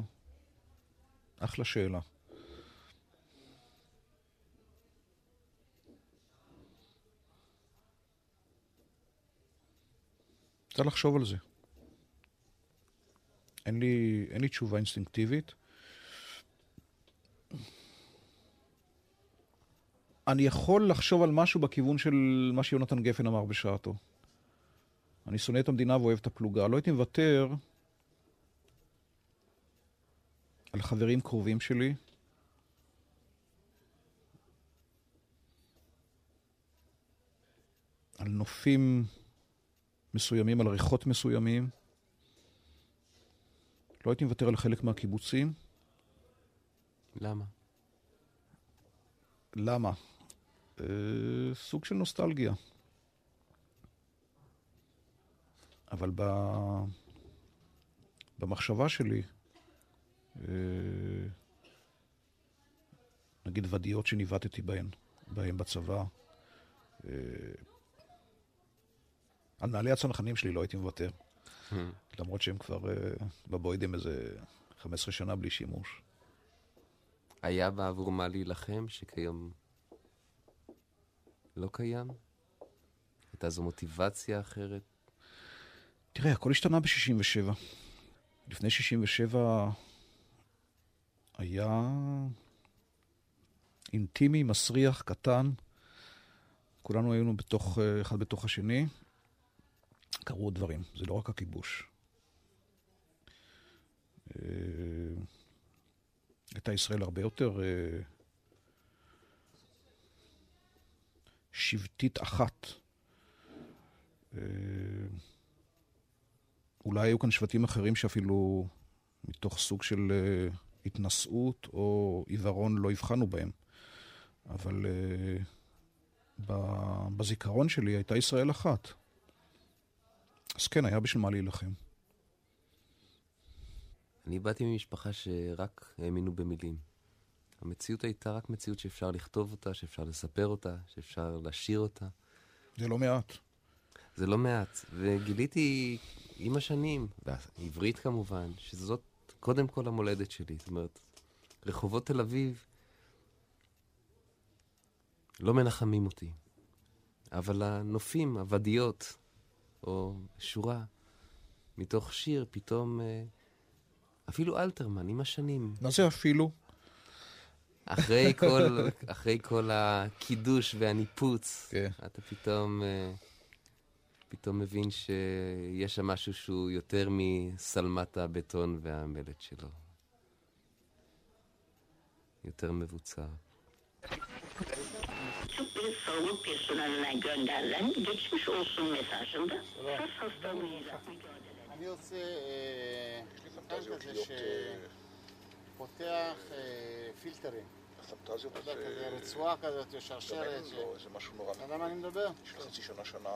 אחלה שאלה. צריך לחשוב על זה. אין לי, אין לי תשובה אינסטינקטיבית. אני יכול לחשוב על משהו בכיוון של מה שיונתן גפן אמר בשעתו. אני שונא את המדינה ואוהב את הפלוגה. לא הייתי מוותר על חברים קרובים שלי. על נופים מסוימים, על ריחות מסוימים. לא הייתי מוותר על חלק מהקיבוצים. למה? למה? אה, סוג של נוסטלגיה. אבל ב... במחשבה שלי, אה, נגיד ודיות שניווטתי בהן, בהן בצבא, אה, על נעלי הצנחנים שלי לא הייתי מוותר. למרות שהם כבר אה, בבוידם איזה 15 שנה בלי שימוש. היה בעבור מה להילחם שכיום לא קיים? הייתה זו מוטיבציה אחרת? תראה, הכל השתנה ב-67. לפני 67 היה אינטימי, מסריח, קטן. כולנו היינו בתוך, אה, אחד בתוך השני. קרו דברים, זה לא רק הכיבוש. אה, הייתה ישראל הרבה יותר אה, שבטית אחת. אה, אולי היו כאן שבטים אחרים שאפילו מתוך סוג של התנשאות או עיוורון לא הבחנו בהם. אבל בזיכרון שלי הייתה ישראל אחת. אז כן, היה בשביל מה להילחם. אני באתי ממשפחה שרק האמינו במילים. המציאות הייתה רק מציאות שאפשר לכתוב אותה, שאפשר לספר אותה, שאפשר לשיר אותה. זה לא מעט. זה לא מעט. וגיליתי עם השנים, בעברית כמובן, שזאת קודם כל המולדת שלי. זאת אומרת, רחובות תל אביב לא מנחמים אותי. אבל הנופים, הוודיות, או שורה מתוך שיר, פתאום... אה, אפילו אלתרמן, עם השנים. מה זה אפילו? אחרי כל, *laughs* אחרי כל הקידוש והניפוץ, כן. אתה פתאום, אה, פתאום מבין שיש שם משהו שהוא יותר משלמת הבטון והמלט שלו. יותר מבוצר. Bir sağlık personeline gönderilen geçmiş olsun mesajında kas hastalığıyla שפותח אה, פילטרים. הפנטזיות כזה רצועה כזאת, שרשרת. ש- זה משהו נורא. אתה יודע מה אני מדבר? של חצי שנה, שנה,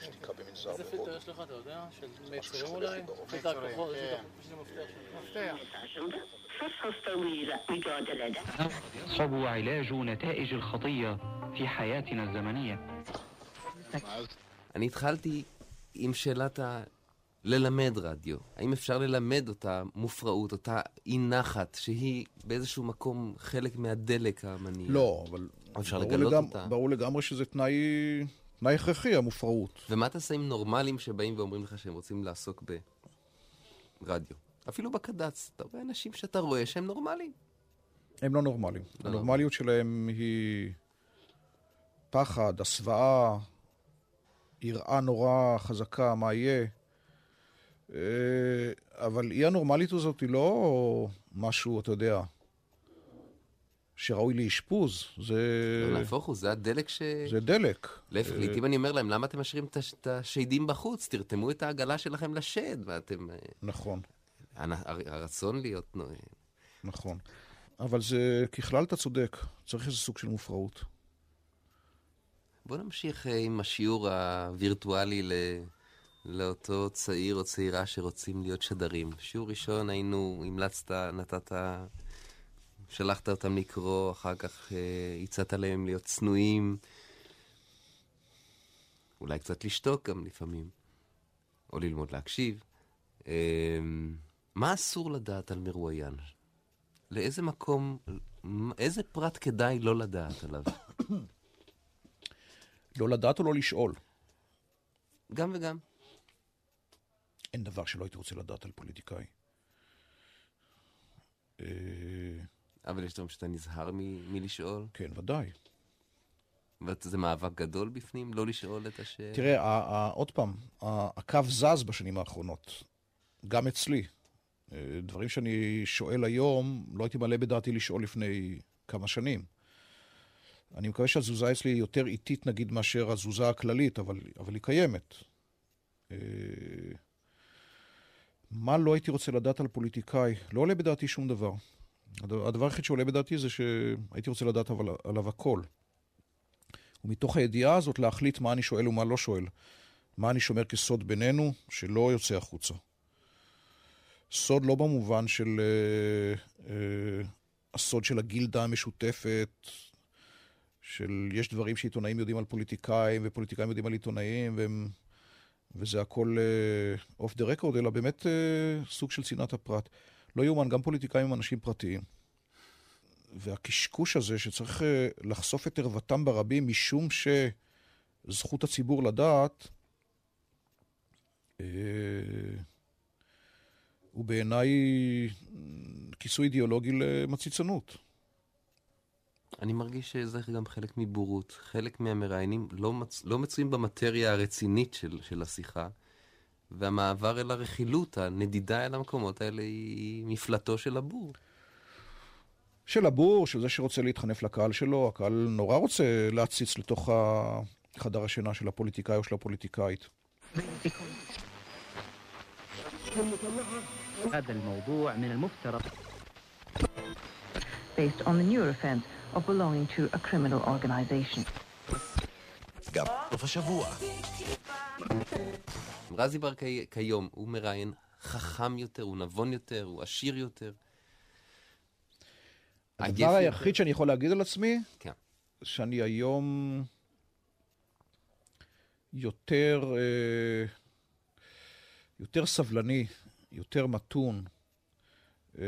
שתיקה במנזר איזה פילטר יש לך, אתה יודע? של מיצרים שהולך אולי? לי בראש. פילטר מיצרים, הכחול, יש כן. לי מפתח שלך. מפתח. mesajında kas hastalığıyla mücadelede يصعب علاج نتائج الخطية في حياتنا الزمنية אני התחלתי עם שאלת ה... ללמד רדיו. האם אפשר ללמד אותה מופרעות, אותה אי נחת, שהיא באיזשהו מקום חלק מהדלק המניע? לא, אבל אפשר ברור לגלות לגמ- אותה. ברור לגמרי שזה תנאי, תנאי הכרחי, המופרעות. ומה תעשה עם נורמלים שבאים ואומרים לך שהם רוצים לעסוק ברדיו? אפילו בקד"צ, אתה רואה אנשים שאתה רואה שהם נורמליים. הם לא נורמליים. לא הנורמליות שלהם היא פחד, הסוואה, יראה נורא חזקה, מה יהיה. אה, אבל אי הנורמלית הזאת היא לא משהו, אתה יודע, שראוי לאשפוז. זה... לא, נהפוך הוא, זה הדלק ש... זה דלק. להפך, אה, לעיתים אני אומר להם, למה אתם משאירים את הש- את השדים בחוץ? תרתמו את העגלה שלכם לשד, ואתם... אה, נכון, הרצון להיות... נו, אה, נכון. אבל זה, ככלל אתה צודק, צריך איזה סוג של מופרעות. בוא נמשיך אה, עם השיעור הווירטואלי ל... לאותו צעיר או צעירה שרוצים להיות שדרים. שיעור ראשון היינו, המלצת, נתת, שלחת אותם לקרוא, אחר כך אה, הצעת להם להיות צנועים, אולי קצת לשתוק גם לפעמים, או ללמוד להקשיב. אה, מה אסור לדעת על מרואיין? לאיזה מקום, איזה פרט כדאי לא לדעת עליו? *coughs* לא לדעת או לא לשאול? גם וגם. אין דבר שלא הייתי רוצה לדעת על פוליטיקאי. אה, אבל יש דברים שאתה נזהר מ- מלשאול? כן, ודאי. וזה מאבק גדול בפנים, לא לשאול את השאלה? תראה, עוד פעם, הקו זז בשנים האחרונות, גם אצלי. אה, דברים שאני שואל היום, לא הייתי מעלה בדעתי לשאול לפני כמה שנים. אני מקווה שהתזוזה אצלי היא יותר איטית, נגיד, מאשר התזוזה הכללית, אבל, אבל היא קיימת. אה, מה לא הייתי רוצה לדעת על פוליטיקאי? לא עולה בדעתי שום דבר. הד- הדבר היחיד שעולה בדעתי זה שהייתי רוצה לדעת אבל, עליו הכל. ומתוך הידיעה הזאת להחליט מה אני שואל ומה לא שואל. מה אני שומר כסוד בינינו, שלא יוצא החוצה. סוד לא במובן של אה, אה, הסוד של הגילדה המשותפת, של יש דברים שעיתונאים יודעים על פוליטיקאים ופוליטיקאים יודעים על עיתונאים, והם, וזה הכל אוף דה רקורד, אלא באמת אה, סוג של צנעת הפרט. לא יאומן, גם פוליטיקאים הם אנשים פרטיים. והקשקוש הזה שצריך אה, לחשוף את ערוותם ברבים משום שזכות הציבור לדעת, אה, הוא בעיניי כיסוי אידיאולוגי למציצנות. אני מרגיש שזה גם חלק מבורות. חלק מהמראיינים לא, מצ... לא מצויים במטריה הרצינית של, של השיחה, והמעבר אל הרכילות, הנדידה אל המקומות האלה, היא מפלטו של הבור. של הבור, של זה שרוצה להתחנף לקהל שלו, הקהל נורא רוצה להציץ לתוך חדר השינה של הפוליטיקאי או של הפוליטיקאית. هذا الموضوع من المفترض based on the new offense of belonging to a criminal organization. גם סוף השבוע. רזי בר כי... כיום הוא מראיין חכם יותר, הוא נבון יותר, הוא עשיר יותר. הדבר היחיד שאני יכול להגיד על עצמי, כן. שאני היום יותר, אה, יותר סבלני, יותר מתון, אה,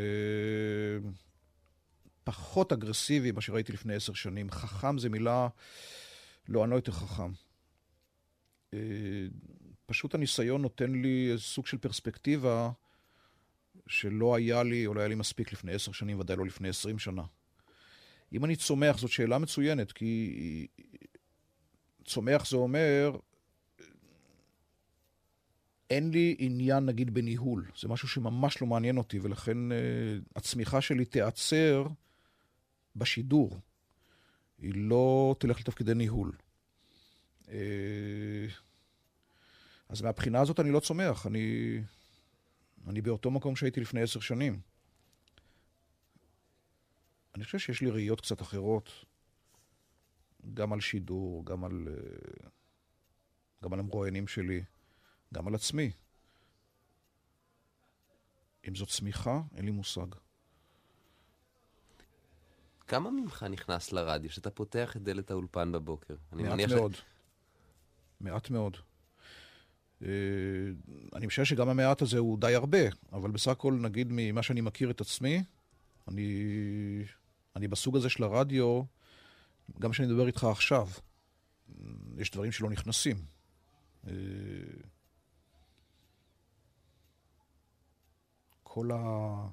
פחות אגרסיבי ממה שראיתי לפני עשר שנים. חכם זה מילה, לא, אני לא יותר חכם. פשוט הניסיון נותן לי איזה סוג של פרספקטיבה שלא היה לי, או לא היה לי מספיק לפני עשר שנים, ודאי לא לפני עשרים שנה. אם אני צומח, זאת שאלה מצוינת, כי צומח זה אומר, אין לי עניין, נגיד, בניהול. זה משהו שממש לא מעניין אותי, ולכן uh, הצמיחה שלי תיעצר בשידור. היא לא תלך לתפקידי ניהול. Uh, אז מהבחינה הזאת אני לא צומח, אני, אני באותו מקום שהייתי לפני עשר שנים. אני חושב שיש לי ראיות קצת אחרות, גם על שידור, גם על, גם על המרואיינים שלי, גם על עצמי. אם זאת צמיחה, אין לי מושג. כמה ממך נכנס לרדיו, שאתה פותח את דלת האולפן בבוקר? מעט מאוד. ש... מעט מאוד. אני חושב שגם המעט הזה הוא די הרבה, אבל בסך הכל, נגיד, ממה שאני מכיר את עצמי, אני, אני בסוג הזה של הרדיו, גם כשאני מדבר איתך עכשיו, יש דברים שלא נכנסים. כל, ה...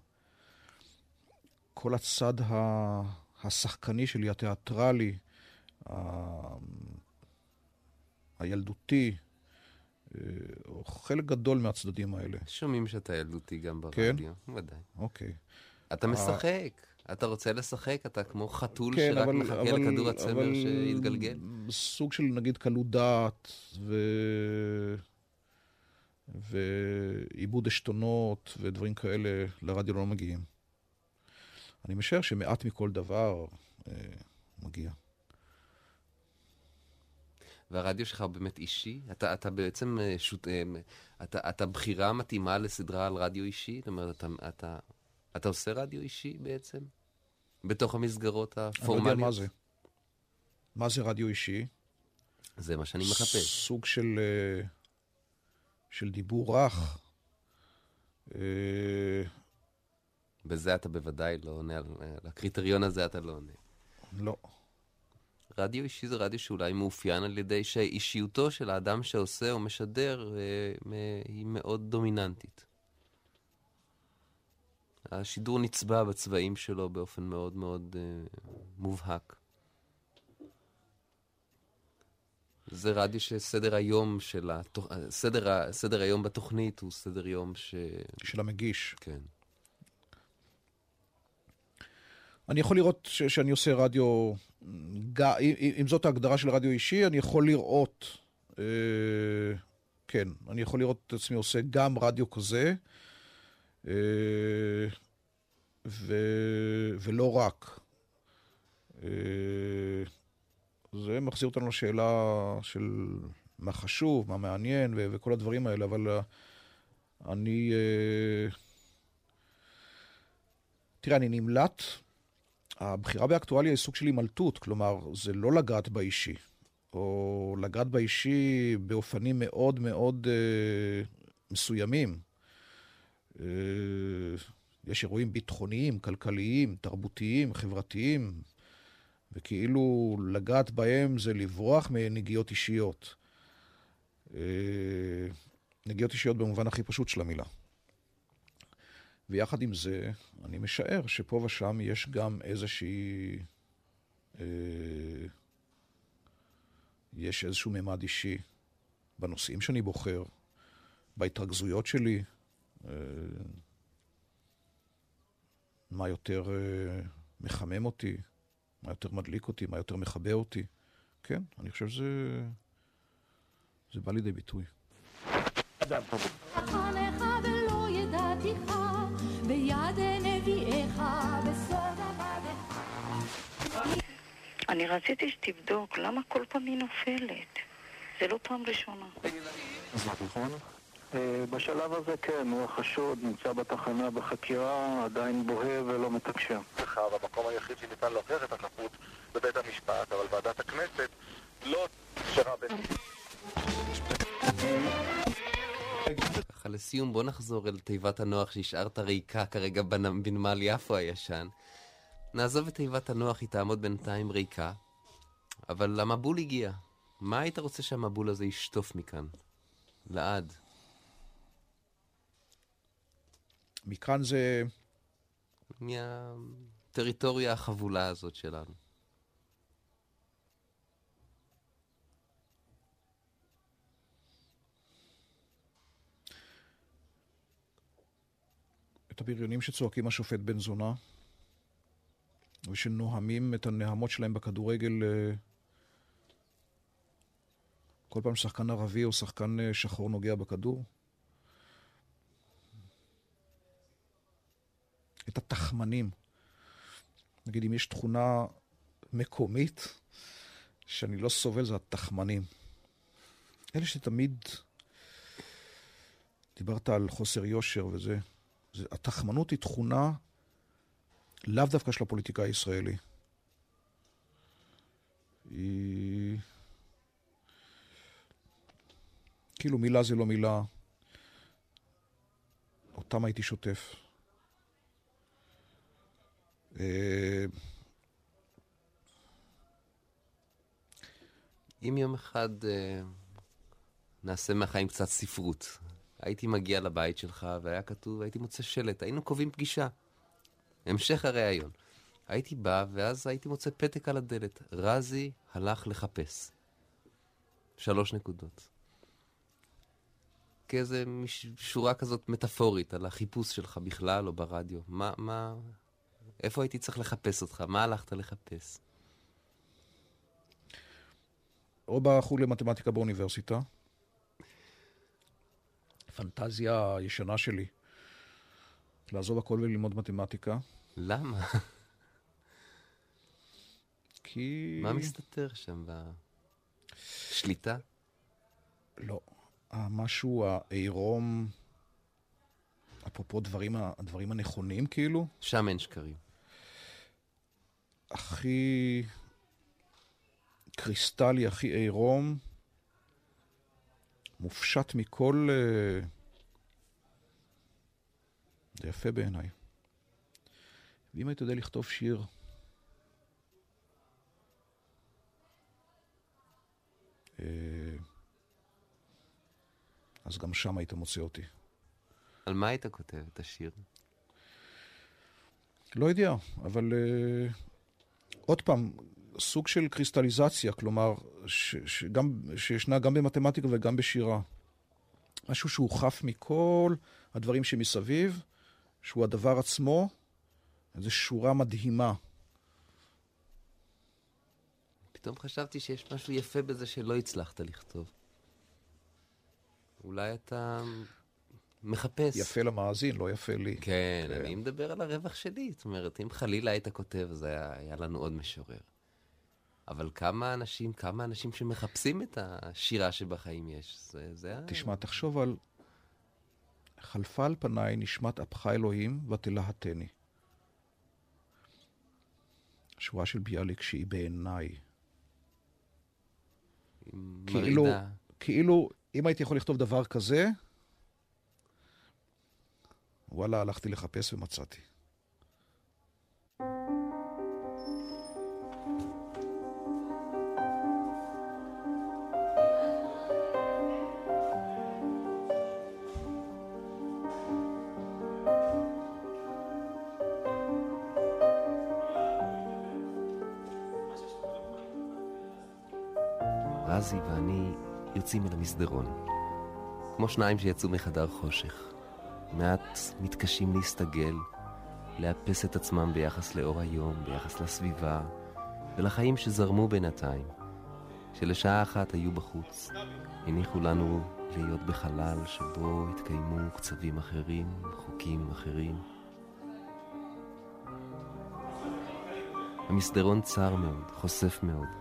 כל הצד ה... השחקני שלי, התיאטרלי, ה... הילדותי, אה, חלק גדול מהצדדים האלה. שומעים שאתה ילדותי גם כן? ברדיו, ודאי. אוקיי. אתה אה, משחק, אתה רוצה לשחק, אתה כמו חתול כן, שרק אבל- מחכה אבל- לכדור הצמר אבל שיתגלגל. סוג של נגיד קלות דעת ו... ועיבוד עשתונות ודברים כאלה לרדיו לא מגיעים. אני משער שמעט מכל דבר אה, מגיע. והרדיו שלך הוא באמת אישי? אתה, אתה בעצם אה, שות... אה, אתה, אתה בחירה מתאימה לסדרה על רדיו אישי? זאת אומרת, אתה, אתה, אתה עושה רדיו אישי בעצם? בתוך המסגרות אני לא הפורמליות? יודע מה זה. מה זה רדיו אישי? זה מה שאני מחפש. סוג של, אה, של דיבור רך. בזה אתה בוודאי לא עונה, הקריטריון הזה אתה לא עונה. לא. רדיו אישי זה רדיו שאולי מאופיין על ידי שאישיותו של האדם שעושה או משדר אה, היא מאוד דומיננטית. השידור נצבע בצבעים שלו באופן מאוד מאוד אה, מובהק. זה רדיו שסדר היום של התוכ... סדר, ה- סדר היום בתוכנית הוא סדר יום ש... של המגיש. כן. אני יכול לראות ש- שאני עושה רדיו, ג- אם, זאת ההגדרה של רדיו אישי, אני יכול לראות, אה, כן, אני יכול לראות את עצמי עושה גם רדיו כזה, אה, ו, ולא רק. אה, זה מחזיר אותנו לשאלה של מה חשוב, מה מעניין ו- וכל הדברים האלה, אבל אה, אני... אה, תראה, אני נמלט. הבחירה באקטואליה היא סוג של הימלטות, כלומר, זה לא לגעת באישי, או לגעת באישי באופנים מאוד מאוד אה, מסוימים. אה, יש אירועים ביטחוניים, כלכליים, תרבותיים, חברתיים, וכאילו לגעת בהם זה לברוח מנגיעות אישיות. אה, נגיעות אישיות במובן הכי פשוט של המילה. ויחד עם זה, אני משער שפה ושם יש גם איזושהי... אה, יש איזשהו ממד אישי בנושאים שאני בוחר, בהתרכזויות שלי, אה, מה יותר אה, מחמם אותי, מה יותר מדליק אותי, מה יותר מכבה אותי. כן, אני חושב שזה... זה בא לידי ביטוי. אני רציתי שתבדוק למה כל פעם היא נופלת. זה לא פעם ראשונה. נכון? אה, בשלב הזה כן, הוא החשוד, נמצא בתחנה בחקירה, עדיין בוהה ולא מתקשר. המקום היחיד שניתן להוכיח את החפות בבית המשפט, אבל ועדת הכנסת לא אפשרה בין... ככה לסיום, בוא נחזור אל תיבת הנוח שהשארת ריקה כרגע בנ- בנמל יפו הישן. נעזוב את תיבת הנוח, היא תעמוד בינתיים ריקה, אבל המבול הגיע. מה היית רוצה שהמבול הזה ישטוף מכאן? לעד. מכאן זה... מהטריטוריה החבולה הזאת שלנו. את הבריונים שצועקים השופט בן זונה, ושנוהמים את הנהמות שלהם בכדורגל אה, כל פעם ששחקן ערבי או שחקן אה, שחור נוגע בכדור. את התחמנים. נגיד, אם יש תכונה מקומית שאני לא סובל, זה התחמנים. אלה שתמיד... דיברת על חוסר יושר וזה. זה, התחמנות היא תכונה לאו דווקא של הפוליטיקאי הישראלי. היא... כאילו מילה זה לא מילה. אותם הייתי שוטף. אה, אם יום אחד אה, נעשה מהחיים קצת ספרות, הייתי מגיע לבית שלך והיה כתוב, הייתי מוצא שלט, היינו קובעים פגישה. המשך הריאיון. הייתי בא, ואז הייתי מוצא פתק על הדלת. רזי הלך לחפש. שלוש נקודות. כאיזה מש- שורה כזאת מטאפורית על החיפוש שלך בכלל או ברדיו. מה, מה, איפה הייתי צריך לחפש אותך? מה הלכת לחפש? או בחוג למתמטיקה באוניברסיטה. פנטזיה ישנה שלי. לעזוב הכל וללמוד מתמטיקה. למה? כי... מה מסתתר שם בשליטה? לא. המשהו העירום, אפרופו דברים, הדברים הנכונים כאילו, שם אין שקרים. הכי קריסטלי, הכי עירום, מופשט מכל... אה, זה יפה בעיניי. ואם היית יודע לכתוב שיר, אה, אז גם שם היית מוצא אותי. על מה היית כותב את השיר? לא יודע, אבל uh, עוד פעם, סוג של קריסטליזציה, כלומר, ש, שגם, שישנה גם במתמטיקה וגם בשירה. משהו שהוא חף מכל הדברים שמסביב, שהוא הדבר עצמו, איזו שורה מדהימה. פתאום חשבתי שיש משהו יפה בזה שלא הצלחת לכתוב. אולי אתה מחפש. יפה למאזין, לא יפה לי. כן, כן, אני מדבר על הרווח שלי. זאת אומרת, אם חלילה היית כותב, אז היה, היה לנו עוד משורר. אבל כמה אנשים, כמה אנשים שמחפשים את השירה שבחיים יש. זה, זה. תשמע, תחשוב על... חלפה על פניי נשמת אפך אלוהים ותלהטני. שורה של ביאליק שהיא בעיניי. כאילו. כאילו, אם הייתי יכול לכתוב דבר כזה, וואלה, הלכתי לחפש ומצאתי. רזי ואני יוצאים אל המסדרון. כמו שניים שיצאו מחדר חושך. מעט מתקשים להסתגל, לאפס את עצמם ביחס לאור היום, ביחס לסביבה, ולחיים שזרמו בינתיים, שלשעה אחת היו בחוץ, הניחו לנו להיות בחלל שבו התקיימו קצבים אחרים, חוקים אחרים. המסדרון צר מאוד, חושף מאוד,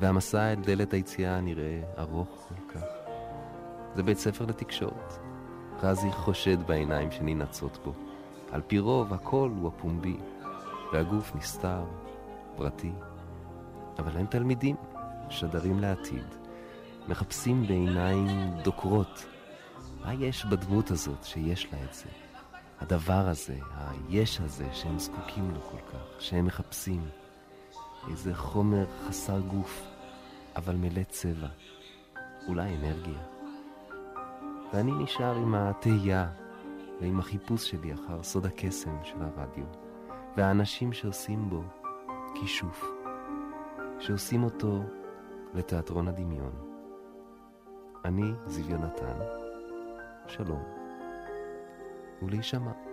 והמסע אל דלת היציאה נראה ארוך כל כך. זה בית ספר לתקשורת. רזי חושד בעיניים שננעצות בו. על פי רוב הכל הוא הפומבי, והגוף נסתר, פרטי. אבל הם תלמידים, שדרים לעתיד, מחפשים בעיניים דוקרות. מה יש בדמות הזאת שיש לה את זה? הדבר הזה, היש הזה שהם זקוקים לו כל כך, שהם מחפשים. איזה חומר חסר גוף, אבל מלא צבע. אולי אנרגיה. ואני נשאר עם התהייה ועם החיפוש שלי אחר סוד הקסם של הרדיו, והאנשים שעושים בו כישוף, שעושים אותו לתיאטרון הדמיון. אני זיו יונתן, שלום, ולהישמע.